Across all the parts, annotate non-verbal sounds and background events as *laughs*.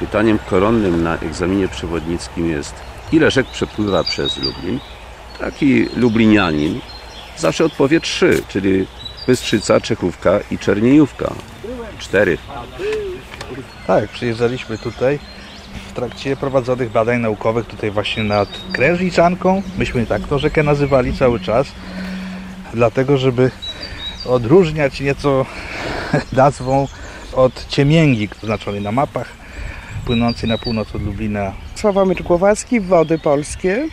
Pytaniem koronnym na egzaminie przewodnickim jest, ile rzek przepływa przez Lublin? Taki lublinianin zawsze odpowie trzy, czyli Bystrzyca, Czechówka i Czerniejówka. Cztery. Tak, przyjeżdżaliśmy tutaj w trakcie prowadzonych badań naukowych tutaj właśnie nad Krężniczanką. Myśmy tak tą rzekę nazywali cały czas, dlatego żeby odróżniać nieco *laughs* nazwą od Ciemięgi, oznaczonej na mapach, płynącej na północ od Lublina. Sławomir Głowacki, Wody Polskie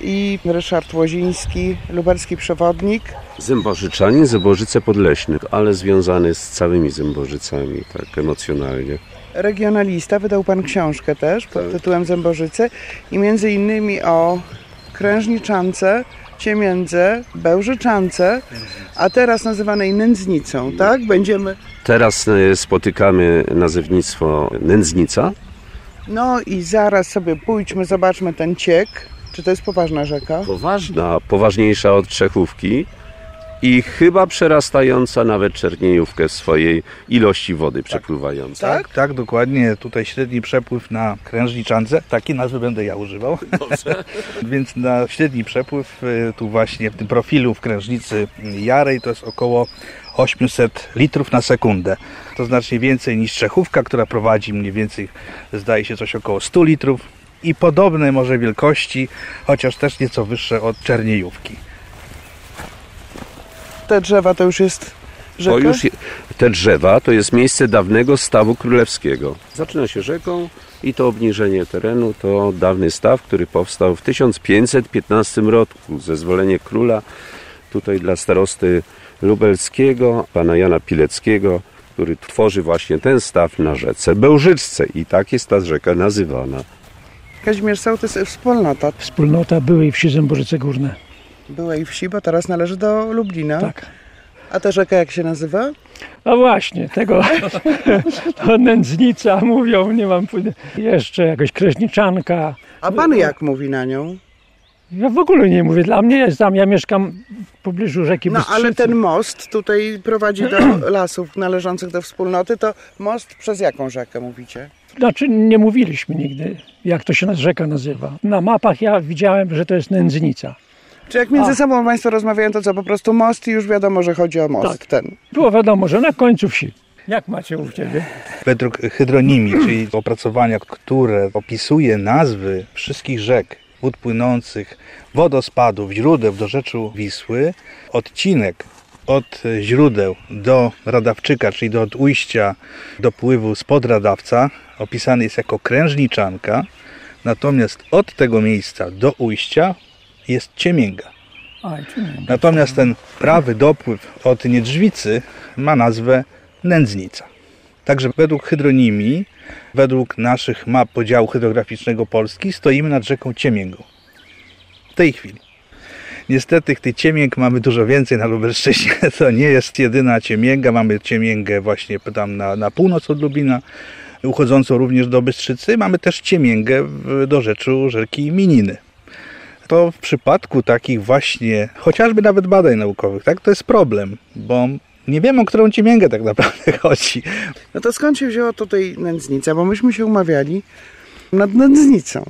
i Ryszard Łoziński, lubelski przewodnik. Zębożyczanin, Zębożyce Podleśny, ale związany z całymi Zębożycami, tak emocjonalnie. Regionalista, wydał pan książkę też pod Tak. tytułem Zębożyce i między innymi o Krężniczance, Ciemiędze, Bełżyczance, a teraz nazywanej Nędznicą, tak? Będziemy... Teraz e, spotykamy nazewnictwo Nędznica. No i zaraz sobie pójdźmy, zobaczmy ten ciek. Czy to jest poważna rzeka? Poważna, poważniejsza od Czechówki i chyba przerastająca nawet Czerniejówkę w swojej ilości wody przepływającej. Tak? Tak, dokładnie. Tutaj średni przepływ na Krężniczance. Takiej nazwy będę ja używał. *laughs* *laughs* Więc na średni przepływ y, tu właśnie w tym profilu w Krężnicy Jarej to jest około 800 litrów na sekundę. To znacznie więcej niż Czechówka, która prowadzi mniej więcej, zdaje się, coś około 100 litrów. I podobne może wielkości, chociaż też nieco wyższe od Czerniejówki. Te drzewa to już jest rzeka? To już je, te drzewa to jest miejsce dawnego stawu królewskiego. Zaczyna się rzeką i to obniżenie terenu to dawny staw, który powstał w 1515 roku. Zezwolenie króla tutaj dla starosty lubelskiego, pana Jana Pileckiego, który tworzy właśnie ten staw na rzece Bełżyczce i tak jest ta rzeka nazywana. Kazimierz Sołtys, wspólnota Wspólnota byłej wsi Zębożyce Górne. byłej wsi, bo teraz należy do Lublina. Tak. A ta rzeka jak się nazywa? No właśnie, tego *laughs* to nędznica mówią, nie mam pojęcia. Jeszcze jakaś kreźniczanka. A pan jak mówi na nią? Ja w ogóle nie mówię, dla mnie jest tam, ja mieszkam w pobliżu rzeki No Bystrzycy. ale ten most tutaj prowadzi do *clears throat* lasów należących do wspólnoty, to most przez jaką rzekę mówicie? Znaczy nie mówiliśmy nigdy, jak to się na- rzeka nazywa. Na mapach ja widziałem, że to jest nędznica. Czy jak między A. sobą państwo rozmawiają, to co, po prostu most i już wiadomo, że chodzi o most Tak. ten. Było wiadomo, że na końcu wsi. Jak macie u Ciebie? Według hydronimii, czyli opracowania, które opisuje nazwy wszystkich rzek, wód płynących, wodospadów, źródeł do rzeczu Wisły, odcinek od źródeł do Radawczyka, czyli do od ujścia do pływu spod Radawca, opisany jest jako krężniczanka, natomiast od tego miejsca do ujścia jest ciemięga. Natomiast ten prawy dopływ od Niedrzwicy ma nazwę Nędznica. Także według hydronimii, według naszych map podziału hydrograficznego Polski stoimy nad rzeką Ciemięgą. W tej chwili. Niestety tych ciemięg mamy dużo więcej na Lubelszczyźnie. *laughs* To nie jest jedyna ciemięga. Mamy ciemięgę właśnie tam na, na północ od Lubina, uchodzącą również do Bystrzycy. Mamy też ciemięgę w- do rzeczu rzeki Mininy to w przypadku takich właśnie, chociażby nawet badań naukowych, tak, to jest problem, bo nie wiemy, o którą ciemięgę tak naprawdę *laughs* chodzi. No to skąd się wzięła tutaj nędznica? Bo myśmy się umawiali nad nędznicą.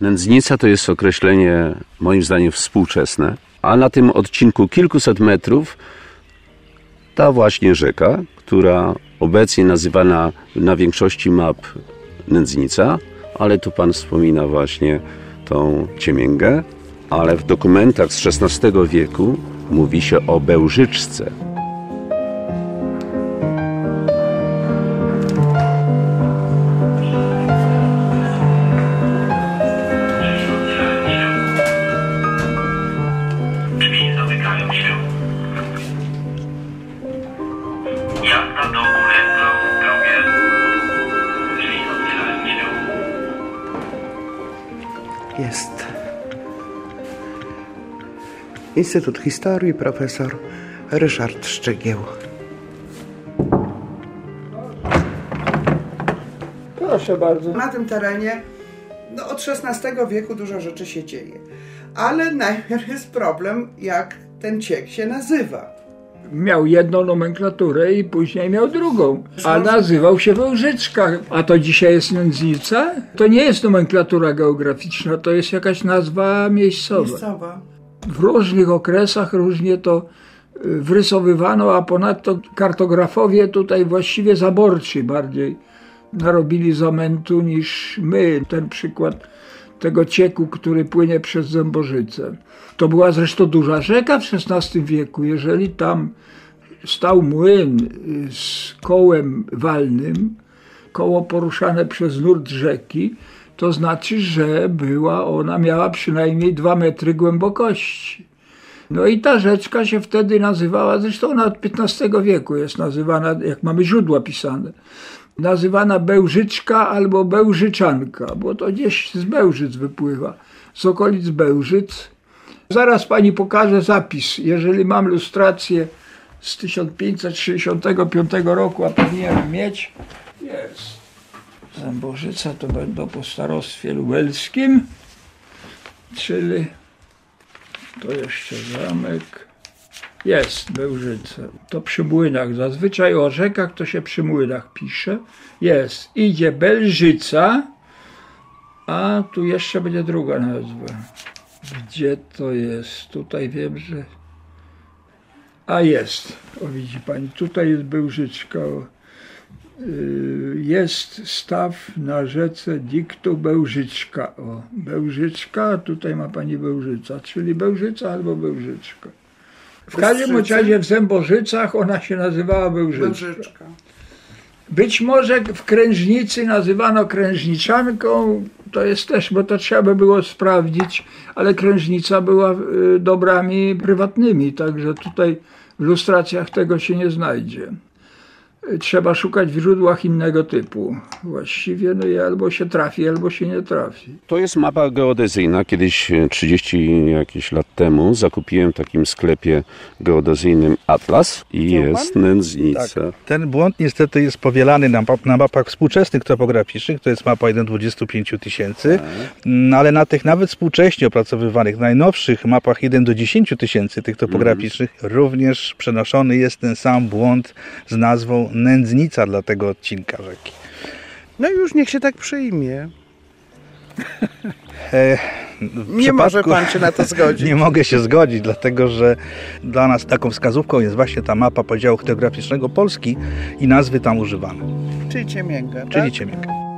Nędznica to jest określenie moim zdaniem współczesne, a na tym odcinku kilkuset metrów ta właśnie rzeka, która obecnie nazywana na większości map Nędznica, ale tu pan wspomina właśnie tą ciemięgę, ale w dokumentach z XVI wieku mówi się o Bełżyczce. Instytut Historii, profesor Ryszard Szczygieł. Proszę bardzo. Na tym terenie no, od XVI wieku dużo rzeczy się dzieje. Ale najpierw jest problem, jak ten ciek się nazywa. miał jedną nomenklaturę i później miał drugą, a nazywał się Wężyczka. A to dzisiaj jest Nędznica? To nie jest nomenklatura geograficzna, to jest jakaś nazwa miejscowa. Miejscowa. W różnych okresach różnie to y, wrysowywano, a ponadto kartografowie tutaj właściwie zaborczy bardziej narobili zamętu niż my. Ten przykład tego cieku, który płynie przez Zębożycę. To była zresztą duża rzeka w XVI wieku. Jeżeli tam stał młyn y, z kołem walnym, koło poruszane przez nurt rzeki, to znaczy, że była ona, miała przynajmniej dwa metry głębokości. No i ta rzeczka się wtedy nazywała, zresztą ona od XV wieku jest nazywana, jak mamy źródła pisane, nazywana Bełżyczka albo Bełżyczanka, bo to gdzieś z Bełżyc wypływa, z okolic Bełżyc. Zaraz pani pokażę zapis, jeżeli mam lustrację z 1565 roku, a powinienem mieć, jest. Zębożyca to będą po starostwie lubelskim, czyli to jeszcze zamek. Jest Bełżyce. To przy młynach. Zazwyczaj o rzekach to się przy młynach pisze. Jest. Idzie Belżyca, a tu jeszcze będzie druga nazwa. Gdzie to jest? Tutaj wiem, że... A jest. O widzi pani, tutaj jest Bełżyczka. Y, Jest staw na rzece Diktu Bełżyczka. O, Bełżyczka, tutaj ma pani Bełżyca, czyli Bełżyca albo Bełżyczka. W każdym razie w Zębożycach ona się nazywała Bełżyczka. Bełżyczka. Być może w Krężnicy nazywano Krężniczanką, to jest też, bo to trzeba by było sprawdzić, ale Krężnica była y, dobrami prywatnymi, także tutaj w lustracjach tego się nie znajdzie. Trzeba szukać w źródłach innego typu. Właściwie no i albo się trafi, albo się nie trafi. To jest mapa geodezyjna. Kiedyś e, 30 jakieś lat temu zakupiłem w takim sklepie geodezyjnym Atlas i Widział pan? jest nędznica. Ten błąd niestety jest powielany na, map- na mapach współczesnych topograficznych, to jest mapa 1,25 tysięcy, no ale na tych nawet współcześnie opracowywanych, najnowszych mapach 1 do 10 tysięcy tych topograficznych również przenoszony jest ten sam błąd z nazwą nędznica dla tego odcinka rzeki. No i już niech się tak przyjmie. E, Nie może pan się na to *laughs* zgodzić. Nie mogę się zgodzić, dlatego że dla nas taką wskazówką jest właśnie ta mapa podziału geograficznego Polski i nazwy tam używane, Czyli ciemięga, czyli tak? Ciemięga.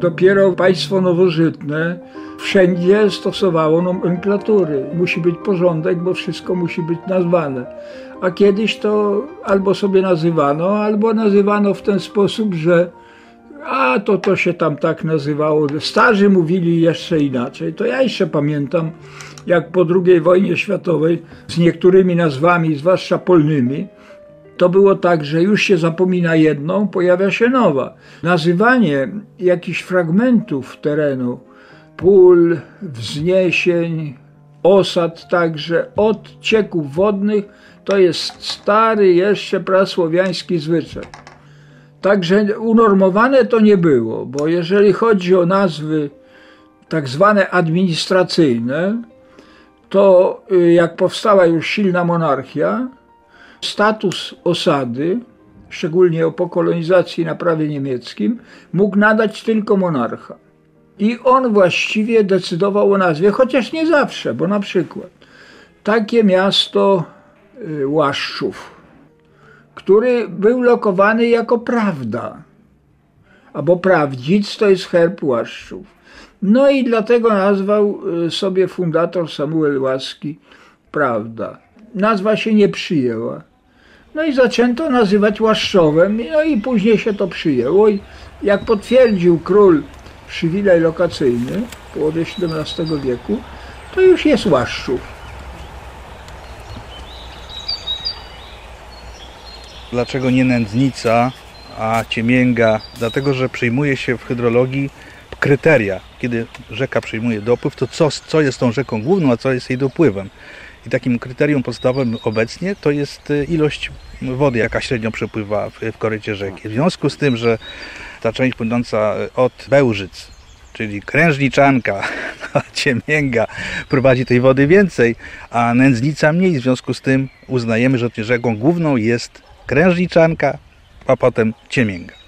Dopiero państwo nowożytne wszędzie stosowało nomenklatury. Musi być porządek, bo wszystko musi być nazwane. A kiedyś to albo sobie nazywano, albo nazywano w ten sposób, że a to to się tam tak nazywało. Starzy mówili jeszcze inaczej. To ja jeszcze pamiętam, jak po II wojnie światowej z niektórymi nazwami, zwłaszcza polnymi, to było tak, że już się zapomina jedną, pojawia się nowa. Nazywanie jakichś fragmentów terenu, pól, wzniesień, osad także, od cieków wodnych, to jest stary jeszcze prasłowiański zwyczaj. Także unormowane to nie było, bo jeżeli chodzi o nazwy tak zwane administracyjne, to y, jak powstała już silna monarchia, status osady, szczególnie po kolonizacji na prawie niemieckim, mógł nadać tylko monarcha. I on właściwie decydował o nazwie, chociaż nie zawsze, bo na przykład takie miasto y, Łaszczów, który był lokowany jako prawda, albo prawdzic to jest herb Łaszczów. No i dlatego nazwał y, sobie fundator Samuel Łaski Prawda. Nazwa się nie przyjęła. No i zaczęto nazywać Łaszczowem, no i później się to przyjęło. I jak potwierdził król przywilej lokacyjny w połowie XVII wieku, to już jest Łaszczów. Dlaczego nie nędznica, a ciemięga? Dlatego, że przyjmuje się w hydrologii kryteria. Kiedy rzeka przyjmuje dopływ, to co, co jest tą rzeką główną, a co jest jej dopływem. I takim kryterium podstawowym obecnie to jest y, ilość wody, jaka średnio przepływa w, w korycie rzeki. W związku z tym, że ta część płynąca od Bełżyc, czyli Krężniczanka, *laughs* Ciemięga, prowadzi tej wody więcej, a Nędznica mniej. W związku z tym uznajemy, że rzeką główną jest Krężniczanka, a potem Ciemięga.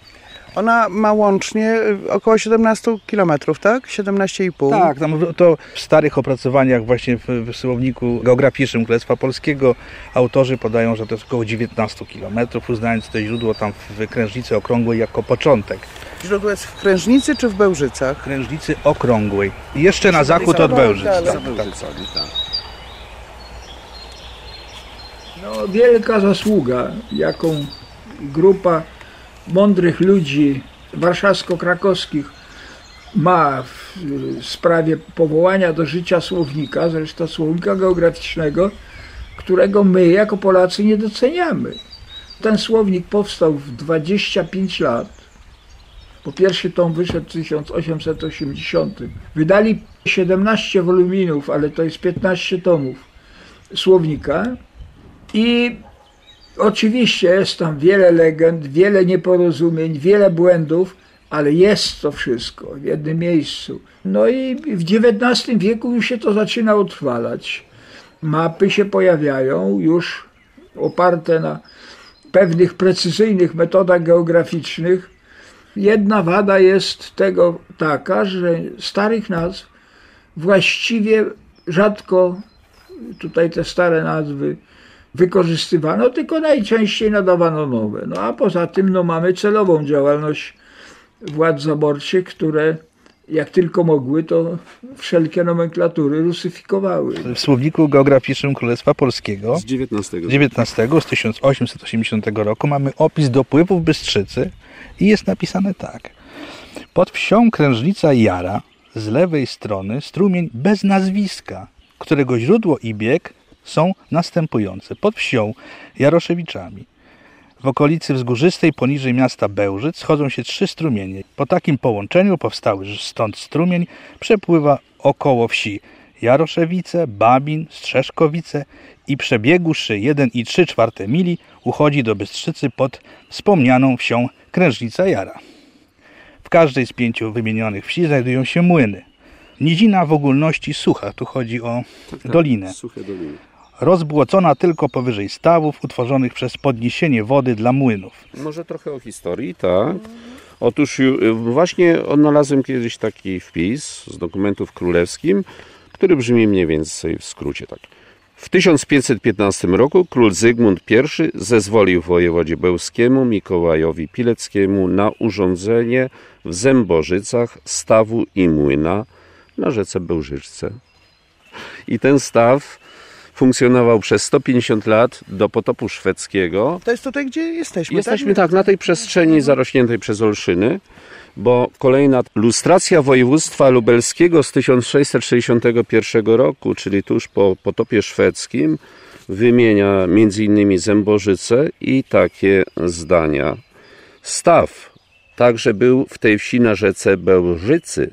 Ona ma łącznie y, około 17 km, tak? 17,5. Tak, tam w- to w starych opracowaniach właśnie w, w słowniku geograficznym Królestwa Polskiego autorzy podają, że to jest około 19 km, uznając to źródło tam w Krężnicy Okrągłej jako początek. Źródło jest w Krężnicy czy w Bełżycach? Krężnicy Okrągłej. Jeszcze na zachód od Bełżyc. dalej. Tak, tak. No, wielka zasługa, jaką grupa mądrych ludzi warszawsko-krakowskich ma w y, sprawie powołania do życia słownika, zresztą słownika geograficznego, którego my jako Polacy nie doceniamy. Ten słownik powstał w 25 lat. Po pierwszy tom wyszedł w 1880. Wydali 17 woluminów, ale to jest 15 tomów słownika. I oczywiście jest tam wiele legend, wiele nieporozumień, wiele błędów, ale jest to wszystko w jednym miejscu. No i w XIX wieku już się to zaczyna utrwalać. Mapy się pojawiają już oparte na pewnych precyzyjnych metodach geograficznych. Jedna wada jest tego taka, że starych nazw właściwie rzadko tutaj te stare nazwy wykorzystywano, tylko najczęściej nadawano nowe. No a poza tym no, mamy celową działalność władz zaborczych, które jak tylko mogły, to wszelkie nomenklatury rusyfikowały. W słowniku geograficznym Królestwa Polskiego Z XIX. Z 1880 roku mamy opis dopływów Bystrzycy i jest napisane tak. Pod wsią Krężnica Jara z lewej strony strumień bez nazwiska, którego źródło i bieg są następujące. Pod wsią Jaroszewiczami w okolicy wzgórzystej poniżej miasta Bełżyc schodzą się trzy strumienie. Po takim połączeniu powstały stąd strumień przepływa około wsi Jaroszewice, Babin, Strzeszkowice i przebiegłszy 1,3 czwarte mili uchodzi do Bystrzycy pod wspomnianą wsią Krężnica Jara. W każdej z pięciu wymienionych wsi znajdują się młyny. Nizina w ogólności sucha, tu chodzi o dolinę Suche doliny. Rozbłocona tylko powyżej stawów utworzonych przez podniesienie wody dla młynów. Może trochę o historii, tak. Otóż ju- właśnie odnalazłem kiedyś taki wpis z dokumentów królewskim, który brzmi mniej więcej w skrócie tak. W 1515 roku król Zygmunt I zezwolił wojewodzie bełskiemu Mikołajowi Pileckiemu na urządzenie w Zębożycach stawu i młyna na rzece Bełżyczce. I ten staw funkcjonował przez 150 lat do potopu szwedzkiego. To jest tutaj, gdzie jesteśmy, Jesteśmy tak na tej przestrzeni zarośniętej przez olszyny, bo kolejna lustracja województwa lubelskiego z 1661 roku, czyli tuż po potopie szwedzkim, wymienia m.in. Zębożyce i takie zdania. Staw także był w tej wsi na rzece Bełżycy,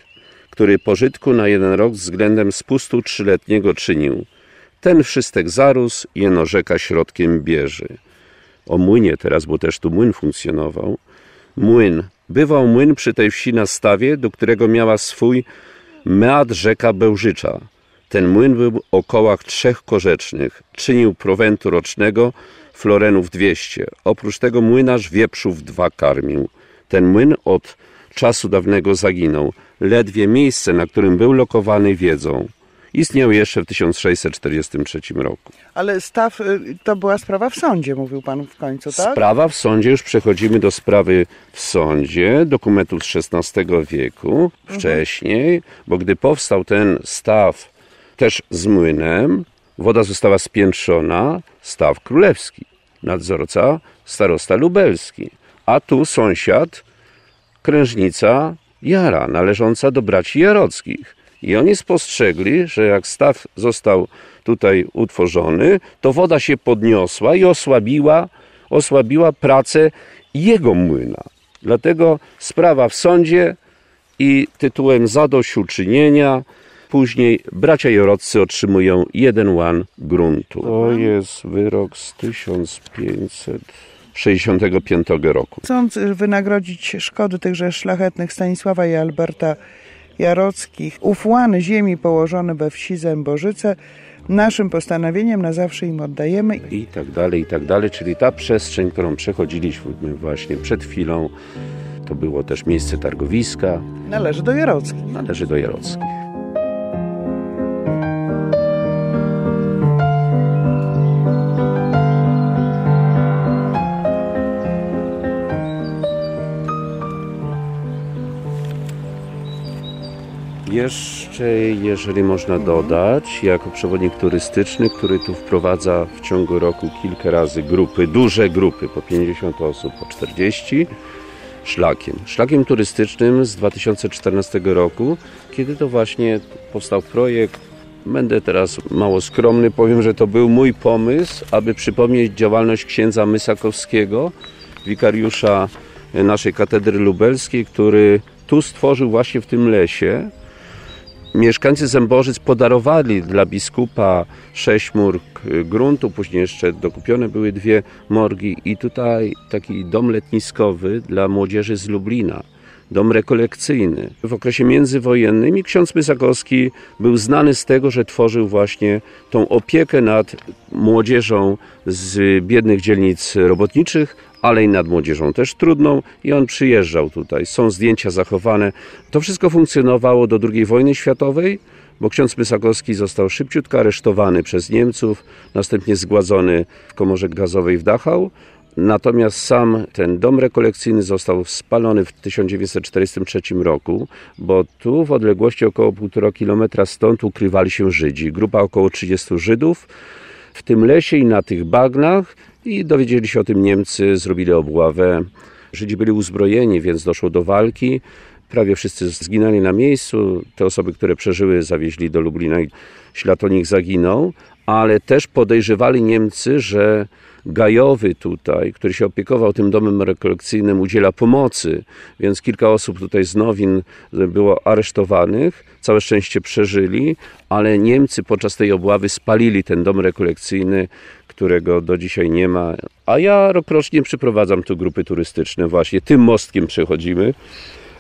który pożytku na jeden rok względem spustu trzyletniego czynił. Ten wszystek zarósł, jeno rzeka środkiem bierze o młynie teraz, bo też tu młyn funkcjonował. Młyn. Bywał młyn przy tej wsi na stawie, do którego miała swój mead rzeka Bełżycza. Ten młyn był o kołach trzech korzecznych. Czynił prowentu rocznego florenów 200. Oprócz tego młynarz wieprzów dwa karmił. Ten młyn od czasu dawnego zaginął. Ledwie miejsce, na którym był lokowany, wiedzą. Istniał jeszcze w 1643 roku. Ale staw, y, to była sprawa w sądzie, mówił pan w końcu, tak? Sprawa w sądzie, już przechodzimy do sprawy w sądzie, dokumentów z XVI wieku, wcześniej, bo gdy powstał ten staw też z młynem, woda została spiętrzona, staw królewski, nadzorca starosta lubelski, a tu sąsiad, krężnica Jara, należąca do braci Jarockich. I oni spostrzegli, że jak staw został tutaj utworzony, to woda się podniosła i osłabiła, osłabiła pracę jego młyna. Dlatego sprawa w sądzie i tytułem zadośćuczynienia później bracia Joroccy otrzymują jeden łan gruntu. To jest wyrok z 1565 roku. Chcąc wynagrodzić szkody tychże szlachetnych Stanisława i Alberta Jarockich, ów łan ziemi położony we wsi Zębożyce, naszym postanowieniem na zawsze im oddajemy. I tak dalej, i tak dalej. Czyli ta przestrzeń, którą przechodziliśmy właśnie przed chwilą, to było też miejsce targowiska, Należy do Jarockich. należy do Jarockich. Jeszcze, jeżeli można dodać, jako przewodnik turystyczny, który tu wprowadza w ciągu roku kilka razy grupy, duże grupy, po 50 osób, po 40, szlakiem. Szlakiem turystycznym z 2014 roku, kiedy to właśnie powstał projekt. Będę teraz mało skromny, powiem, że to był mój pomysł, aby przypomnieć działalność księdza Mysakowskiego, wikariusza naszej katedry lubelskiej, który tu stworzył właśnie w tym lesie mieszkańcy Zębożyc podarowali dla biskupa sześć mórg y, gruntu, później jeszcze dokupione były dwie morgi i tutaj taki dom letniskowy dla młodzieży z Lublina. Dom rekolekcyjny. W okresie międzywojennym ksiądz Mysakowski był znany z tego, że tworzył właśnie tą opiekę nad młodzieżą z biednych dzielnic robotniczych, ale i nad młodzieżą też trudną i on przyjeżdżał tutaj. Są zdjęcia zachowane. To wszystko funkcjonowało do II wojny światowej, bo ksiądz Mysakowski został szybciutko aresztowany przez Niemców, następnie zgładzony w komorze gazowej w Dachau. Natomiast sam ten dom rekolekcyjny został spalony w 1943 roku, bo tu w odległości około 1,5 kilometra stąd ukrywali się Żydzi. Grupa około 30 Żydów w tym lesie i na tych bagnach i dowiedzieli się o tym Niemcy, zrobili obławę. Żydzi byli uzbrojeni, więc doszło do walki. Prawie wszyscy zginęli na miejscu. Te osoby, które przeżyły, zawieźli do Lublina i ślad o nich zaginął, ale też podejrzewali Niemcy, że Gajowy tutaj, który się opiekował tym domem rekolekcyjnym, udziela pomocy, więc kilka osób tutaj z Nowin było aresztowanych. Całe szczęście przeżyli, ale Niemcy podczas tej obławy spalili ten dom rekolekcyjny, którego do dzisiaj nie ma. A ja rokrocznie przyprowadzam tu grupy turystyczne, właśnie tym mostkiem przechodzimy.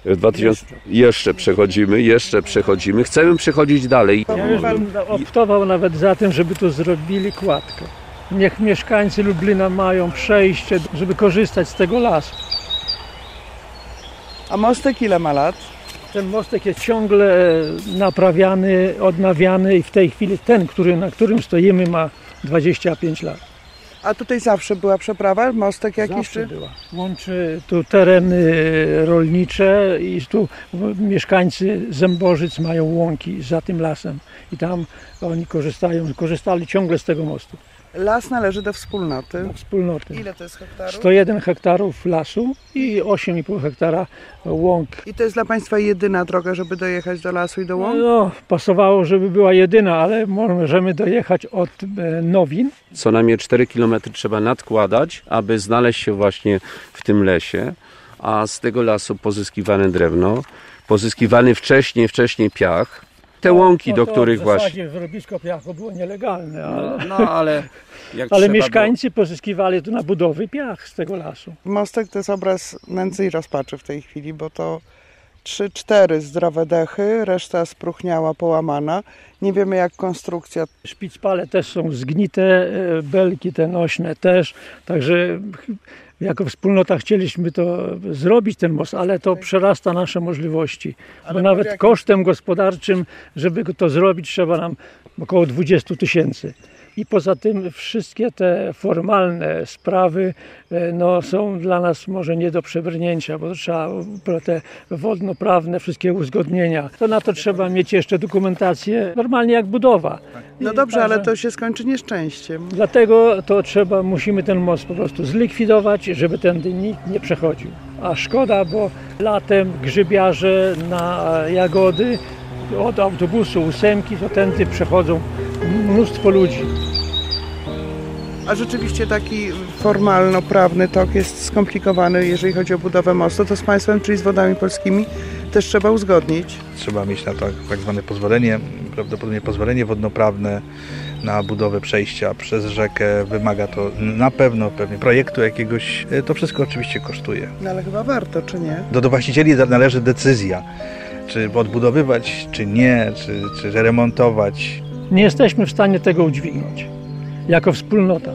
W 2000... Jeszcze przechodzimy, jeszcze przechodzimy. Chcemy przechodzić dalej. Ja już bym optował nawet za tym, żeby tu zrobili kładkę. Niech mieszkańcy Lublina mają przejście, żeby korzystać z tego lasu. A mostek ile ma lat? Ten mostek jest ciągle naprawiany, odnawiany i w tej chwili ten, który, na którym stoimy ma 25 lat. A tutaj zawsze była przeprawa? Mostek jakiś? Zawsze Czy... była. Łączy tu tereny rolnicze i tu mieszkańcy Zębożyc mają łąki za tym lasem i tam oni korzystają, korzystali ciągle z tego mostu. Las należy do wspólnoty. Do wspólnoty. Ile to jest hektarów? 101 hektarów lasu i 8,5 hektara łąk. I to jest dla Państwa jedyna droga, żeby dojechać do lasu i do łąk? No, pasowało, żeby była jedyna, ale możemy dojechać od e, Nowin. Co najmniej 4 km trzeba nadkładać, aby znaleźć się właśnie w tym lesie, a z tego lasu pozyskiwane drewno, pozyskiwany wcześniej, wcześniej piach. Te łąki, No do których w właśnie... zasadzie wyrobisko piachu było nielegalne, ale, No ale jak ale trzeba mieszkańcy pozyskiwali tu na budowy piach z tego lasu. Mostek to jest obraz nędzy i rozpaczy w tej chwili, bo to trzy, cztery zdrowe dechy, reszta spróchniała, połamana. Nie wiemy jak konstrukcja. Szpicpale też są zgnite, e, belki te nośne też, także jako wspólnota chcieliśmy to zrobić ten most, ale to przerasta nasze możliwości. Ale Bo nawet jakim- kosztem gospodarczym, żeby to zrobić, trzeba nam około 20 tysięcy. I poza tym wszystkie te formalne sprawy e, no, są dla nas może nie do przebrnięcia, bo trzeba te wodnoprawne wszystkie uzgodnienia. To na to trzeba mieć jeszcze dokumentację normalnie jak budowa. No dobrze, ale to się skończy nieszczęściem. Dlatego to trzeba, musimy ten most po prostu zlikwidować, żeby tędy nikt nie przechodził. A szkoda, bo latem grzybiarze na jagody od autobusu ósemki to tędy przechodzą mnóstwo ludzi. A rzeczywiście taki formalno-prawny tok jest skomplikowany, jeżeli chodzi o budowę mostu. To z państwem, czyli z wodami polskimi, też trzeba uzgodnić. Trzeba mieć na to tak zwane pozwolenie, prawdopodobnie pozwolenie wodnoprawne na budowę przejścia przez rzekę. Wymaga to na pewno pewnie projektu jakiegoś. To wszystko oczywiście kosztuje. No ale chyba warto, czy nie? Do, do właścicieli należy decyzja, czy odbudowywać, czy nie, czy, czy remontować. Nie jesteśmy w stanie tego udźwignąć jako wspólnota.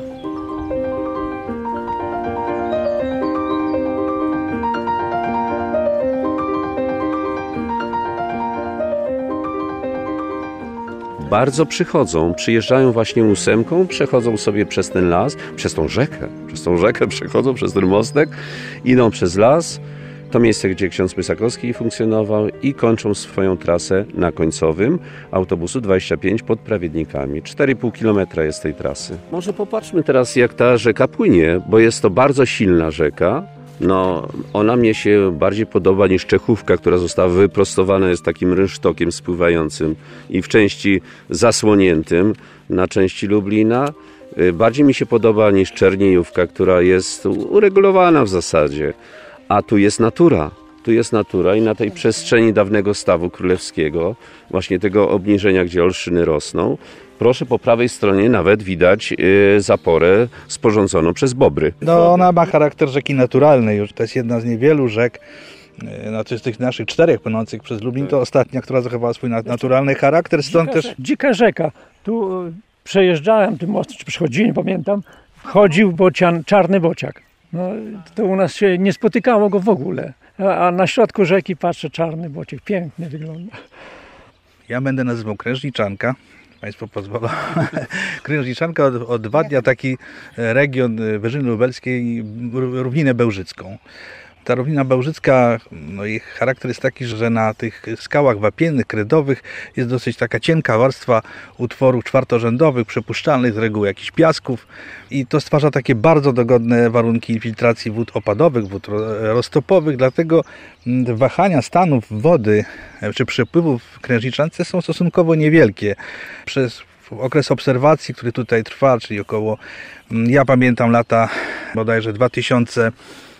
bardzo przychodzą, przyjeżdżają właśnie ósemką, przechodzą sobie przez ten las, przez tą rzekę, przez tą rzekę *laughs* przechodzą, przez ten mostek, idą przez las, to miejsce, gdzie ksiądz Mysakowski funkcjonował i kończą swoją trasę na końcowym autobusu 25 pod Prawiednikami. 4,5 km jest tej trasy. Może popatrzmy teraz, jak ta rzeka płynie, bo jest to bardzo silna rzeka. No, ona mnie się bardziej podoba niż Czechówka, która została wyprostowana jest takim rynsztokiem spływającym i w części zasłoniętym na części Lublina. Bardziej mi się podoba niż Czerniejówka, która jest uregulowana w zasadzie. A tu jest natura. Tu jest natura i na tej przestrzeni dawnego stawu królewskiego, właśnie tego obniżenia, gdzie olszyny rosną, proszę, po prawej stronie nawet widać zaporę sporządzoną przez bobry. No, ona ma charakter rzeki naturalnej już. To jest jedna z niewielu rzek, znaczy z tych naszych czterech płynących przez Lublin, to ostatnia, która zachowała swój naturalny charakter, stąd dzika, też... Dzika rzeka. Tu przejeżdżałem tym mostem, czy przychodziłem, nie pamiętam, chodził bocian, czarny bociak. No, to u nas się nie spotykało go w ogóle. A, na środku rzeki patrzę czarny bociek. Pięknie wygląda. Ja będę nazywał Krężniczanka. Państwo pozwolą. *laughs* Krężniczanka od, od dwa dnia taki region Wyżyny Lubelskiej, równinę bełżycką. Ta równina bełżycka, no jej charakter jest taki, że na tych skałach wapiennych, kredowych jest dosyć taka cienka warstwa utworów czwartorzędowych, przepuszczalnych z reguły jakichś piasków i to stwarza takie bardzo dogodne warunki infiltracji wód opadowych, wód roztopowych, dlatego wahania stanów wody czy przepływów w Krężniczance są stosunkowo niewielkie. Przez okres obserwacji, który tutaj trwa, czyli około, ja pamiętam lata bodajże 2000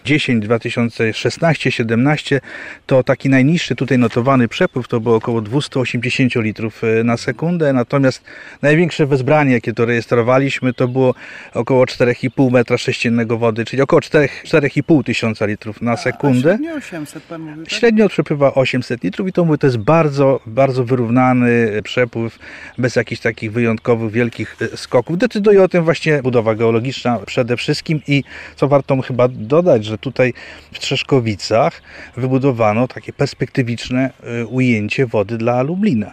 10, 2016, 17 to taki najniższy tutaj notowany przepływ to było około 280 litrów na sekundę, natomiast największe wezbranie, jakie to rejestrowaliśmy, to było około 4,5 metra sześciennego wody, czyli około 4,5 tysiąca litrów na sekundę. A średnio 800 pan mówił, tak? Średnio przepływa 800 litrów i to mówię, to jest bardzo, bardzo wyrównany przepływ, bez jakichś takich wyjątkowych, wielkich skoków. Decyduje o tym właśnie budowa geologiczna przede wszystkim i co warto chyba dodać, że tutaj w Trzeszkowicach wybudowano takie perspektywiczne ujęcie wody dla Lublina.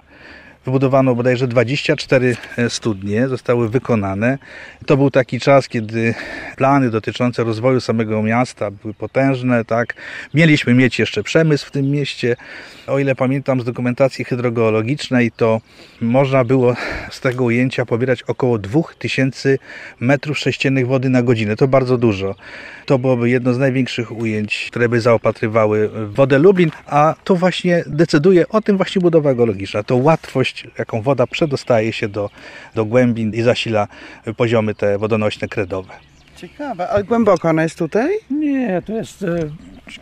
Wybudowano bodajże 24 studnie, zostały wykonane. To był taki czas, kiedy plany dotyczące rozwoju samego miasta były potężne. Tak? Mieliśmy mieć jeszcze przemysł w tym mieście. O ile pamiętam z dokumentacji hydrogeologicznej, to można było z tego ujęcia pobierać około 2000 metrów sześciennych wody na godzinę. To bardzo dużo. To byłoby jedno z największych ujęć, które by zaopatrywały wodę Lublin, a to właśnie decyduje o tym właśnie budowa geologiczna. To łatwość, jaką woda przedostaje się do, do głębin i zasila poziomy te wodonośne kredowe. Ciekawe, ale głęboko ona jest tutaj? Nie, to jest e,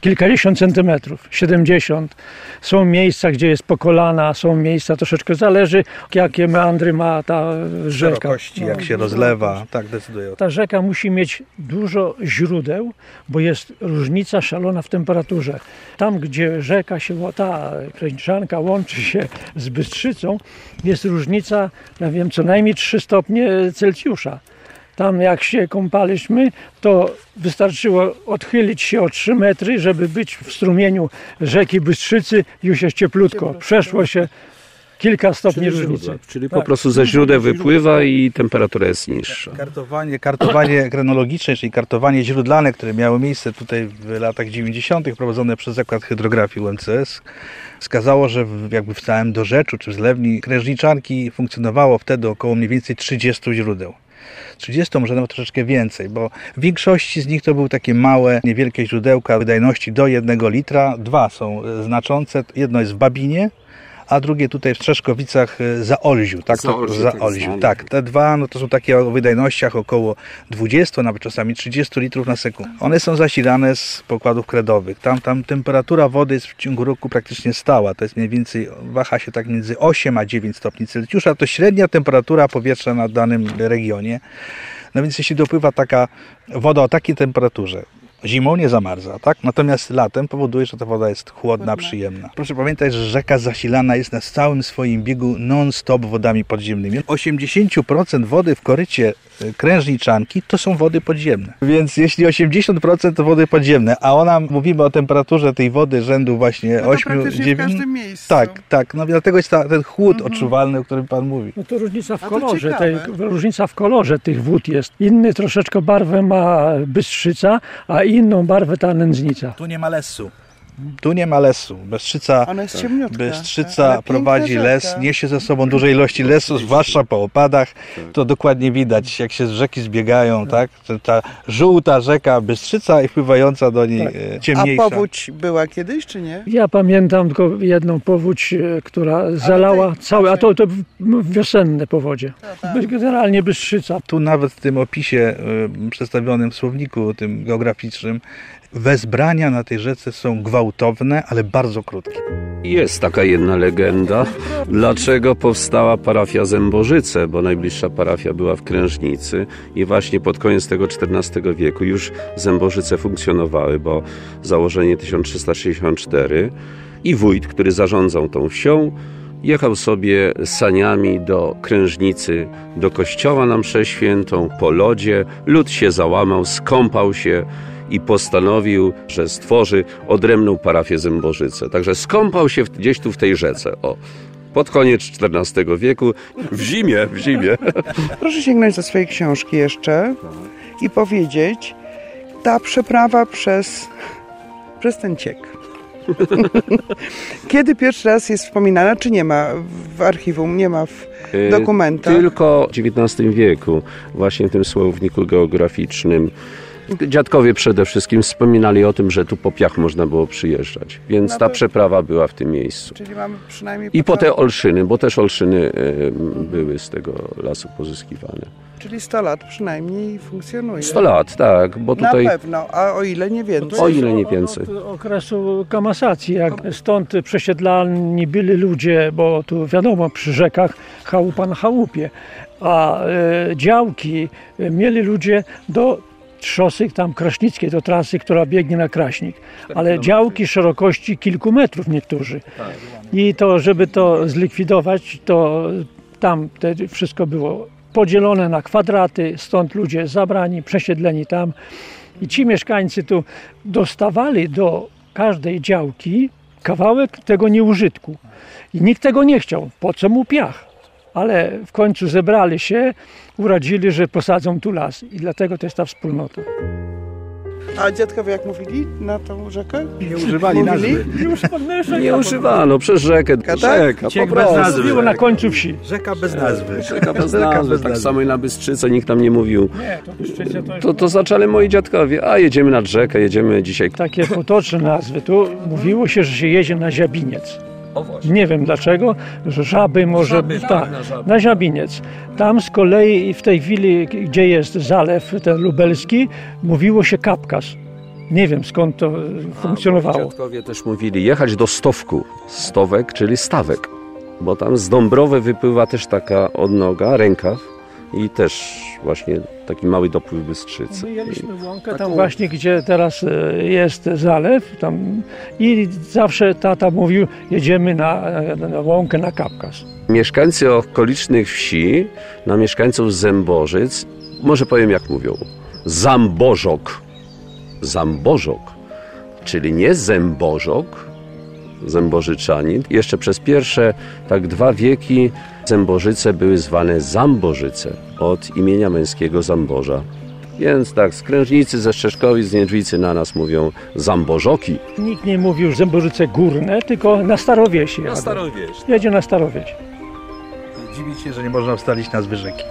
kilkadziesiąt centymetrów, 70. Są miejsca, gdzie jest po kolana, są miejsca, troszeczkę zależy, jakie meandry ma ta rzeka. Szerokości, jak się rozlewa, tak decyduje. Ta rzeka musi mieć dużo źródeł, bo jest różnica szalona w temperaturze. Tam, gdzie rzeka się, ta Krańczanka łączy się z Bystrzycą, jest różnica, ja wiem, co najmniej 3 stopnie Celsjusza. Tam jak się kąpaliśmy, to wystarczyło odchylić się o 3 metry, żeby być w strumieniu rzeki Bystrzycy, już jest cieplutko. Przeszło się kilka stopni różnicy. Czyli po prostu ze źródeł wypływa i temperatura jest niższa. Kartowanie, kartowanie *coughs* krenologiczne, czyli kartowanie źródlane, które miało miejsce tutaj w latach 90. prowadzone przez Zakład Hydrografii UMCS, wskazało, że jakby w całym dorzeczu czy w zlewni Krężniczanki funkcjonowało wtedy około mniej więcej 30 źródeł. 30, może nawet troszeczkę więcej, bo w większości z nich to były takie małe, niewielkie źródełka wydajności do 1 litra. Dwa są znaczące. Jedno jest w Babinie, a drugie tutaj w Trzeszkowicach e, za Olziu. Tak, to, Zaolziu, za tak Olziu. znane. Tak, te dwa no to są takie o wydajnościach około 20, nawet czasami 30 litrów na sekundę. One są zasilane z pokładów kredowych. Tam, tam temperatura wody jest w ciągu roku praktycznie stała. To jest mniej więcej, waha się tak między 8 a 9 stopni Celsjusza. To średnia temperatura powietrza na danym regionie. No więc jeśli dopływa taka woda o takiej temperaturze, zimą nie zamarza, tak? Natomiast latem powoduje, że ta woda jest chłodna, przyjemna. Proszę pamiętać, że rzeka zasilana jest na całym swoim biegu non-stop wodami podziemnymi. 80% wody w korycie krężniczanki to są wody podziemne. Więc jeśli 80% to wody podziemne, a ona, mówimy o temperaturze tej wody rzędu właśnie No to 8, praktycznie w 9... każdym miejscu. Tak, tak. No dlatego jest ta, ten chłód Mhm. odczuwalny, o którym Pan mówi. No to różnica w kolorze, tej, różnica w kolorze tych wód jest. Inny troszeczkę barwę ma Bystrzyca, a inną barwę ta nędznica. Tu nie ma lesu. Tu nie ma lesu. Bystrzyca, Ona jest ciemniutka. Bystrzyca prowadzi rzeka. les, niesie ze sobą duże ilości lesu, zwłaszcza po opadach. To dokładnie widać, jak się z rzeki zbiegają, tak? To Ta żółta rzeka Bystrzyca i wpływająca do niej Tak. e, A ciemniejsza. powódź była kiedyś, czy nie? Ja pamiętam tylko jedną powódź, e, która zalała tej- całe, a to, to wiosenne powodzie. tak. Generalnie Bystrzyca. Tu nawet w tym opisie y, przedstawionym w słowniku tym geograficznym wezbrania na tej rzece są gwałtowne, ale bardzo krótkie. Jest taka jedna legenda, dlaczego powstała parafia Zębożyce, bo najbliższa parafia była w Krężnicy i właśnie pod koniec tego XIV wieku już Zębożyce funkcjonowały, bo założenie 1364 i wójt, który zarządzał tą wsią, jechał sobie saniami do Krężnicy, do kościoła na mszę świętą, po lodzie, lud się załamał, skąpał się, i postanowił, że stworzy odrębną parafię Zębożyce. Także skąpał się gdzieś tu w tej rzece. O. Pod koniec XIV wieku, w zimie, w zimie. *laughs* Proszę sięgnąć do swojej książki jeszcze i powiedzieć, ta przeprawa przez, przez ten ciek. *laughs* Kiedy pierwszy raz jest wspominana, czy nie ma w archiwum, nie ma w Y, dokumentach? Tylko w XIX wieku, właśnie w tym słowniku geograficznym, dziadkowie przede wszystkim wspominali o tym, że tu po piach można było przyjeżdżać. Więc No ta przeprawa była w tym miejscu. Czyli mamy przynajmniej I po te olszyny, bo też olszyny y, były z tego lasu pozyskiwane. Czyli 100 lat przynajmniej funkcjonuje. 100 lat, tak, bo Na tutaj pewno, a o ile nie więcej. O ile nie więcej. Od okresu kamasacji, jak stąd przesiedlani byli ludzie, bo tu wiadomo, przy rzekach chałupa na chałupie, a e, działki e, mieli ludzie do trzosy tam kraśnickiej, do trasy, która biegnie na Kraśnik, ale działki szerokości kilku metrów niektórzy. I to, żeby to zlikwidować, to tam te wszystko było podzielone na kwadraty, stąd ludzie zabrani, przesiedleni tam. I ci mieszkańcy tu dostawali do każdej działki kawałek tego nieużytku. I nikt tego nie chciał. Po co mu piach? Ale w końcu zebrali się, uradzili, że posadzą tu las. I dlatego to jest ta wspólnota. A dziadkowie jak mówili na tą rzekę? Nie używali Mówili? nazwy. nie używano przez rzekę. tak? Rzeka, Ciek po bez prostu. nazwy. Było na końcu wsi. Rzeka bez nazwy. Rzeka bez Rzeka nazwy. bez Tak nazwy. samo i na Bystrzyce nikt tam nie mówił. Nie, to Bystrzyce to To, to zaczęli moi dziadkowie. A jedziemy nad rzekę, jedziemy dzisiaj. takie potoczne nazwy. Tu mówiło się, że się jedzie na Ziabiniec. Nie wiem dlaczego, że żaby może... tak, na Ziabiniec. Tam z kolei w tej chwili, gdzie jest zalew ten lubelski, mówiło się Kapkas. Nie wiem skąd to e, funkcjonowało. Dziadkowie też mówili jechać do Stowku. Stowek, czyli stawek. Bo tam z Dąbrowy wypływa też taka odnoga, rękaw i też właśnie taki mały dopływ Bystrzycy. Mieliśmy łąkę tam taką- właśnie, gdzie teraz e, jest zalew tam i zawsze tata mówił, jedziemy na, na łąkę na Kapkas. Mieszkańcy okolicznych wsi, na mieszkańców Zębożyc, może powiem jak mówią, Zambożok. Zambożok, czyli nie Zębożok, Zębożyczanin. Jeszcze przez pierwsze tak dwa wieki Zębożyce były zwane Zambożyce od imienia męskiego Zamboża. Więc tak, z Krężnicy, ze Szczeszkowic, z Niedźwicy na nas mówią Zambożoki. Nikt nie mówił Zębożyce Górne, tylko na Starowieś jadę. Starowieś. Jedzie na Starowieś. Dziwić się, że nie można ustalić nazwy rzeki.